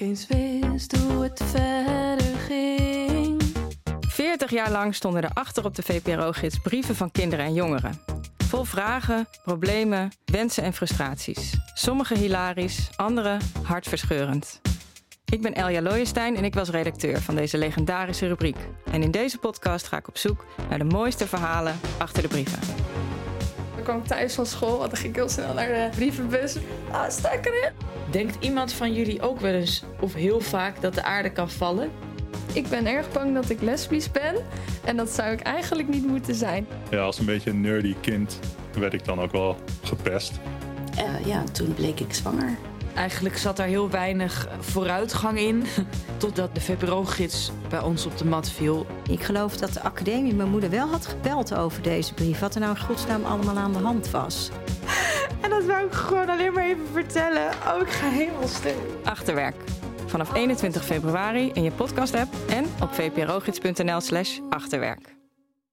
eens wist hoe het verder ging. 40 jaar lang stonden er achter op de VPRO-gids brieven van kinderen en jongeren. Vol vragen, problemen, wensen en frustraties. Sommige hilarisch, andere hartverscheurend. Ik ben Elja Looyenstein en ik was redacteur van deze legendarische rubriek. En in deze podcast ga ik op zoek naar de mooiste verhalen achter de brieven. Kwam ik thuis van school, want dan ging ik heel snel naar de brievenbus. Ah, sta ik erin? Denkt iemand van jullie ook wel eens of heel vaak dat de aarde kan vallen? Ik ben erg bang dat ik lesbisch ben. En dat zou ik eigenlijk niet moeten zijn. Ja, als een beetje een nerdy kind werd ik dan ook wel gepest. Uh, ja, toen bleek ik zwanger. Eigenlijk zat daar heel weinig vooruitgang in, totdat de VPRO-gids bij ons op de mat viel. Ik geloof dat de academie mijn moeder wel had gebeld over deze brief. Wat er nou in godsnaam allemaal aan de hand was. En dat wou ik gewoon alleen maar even vertellen. Oh, ik ga helemaal stuk. Achterwerk. Vanaf 21 februari in je podcast-app en op vprogids.nl slash achterwerk.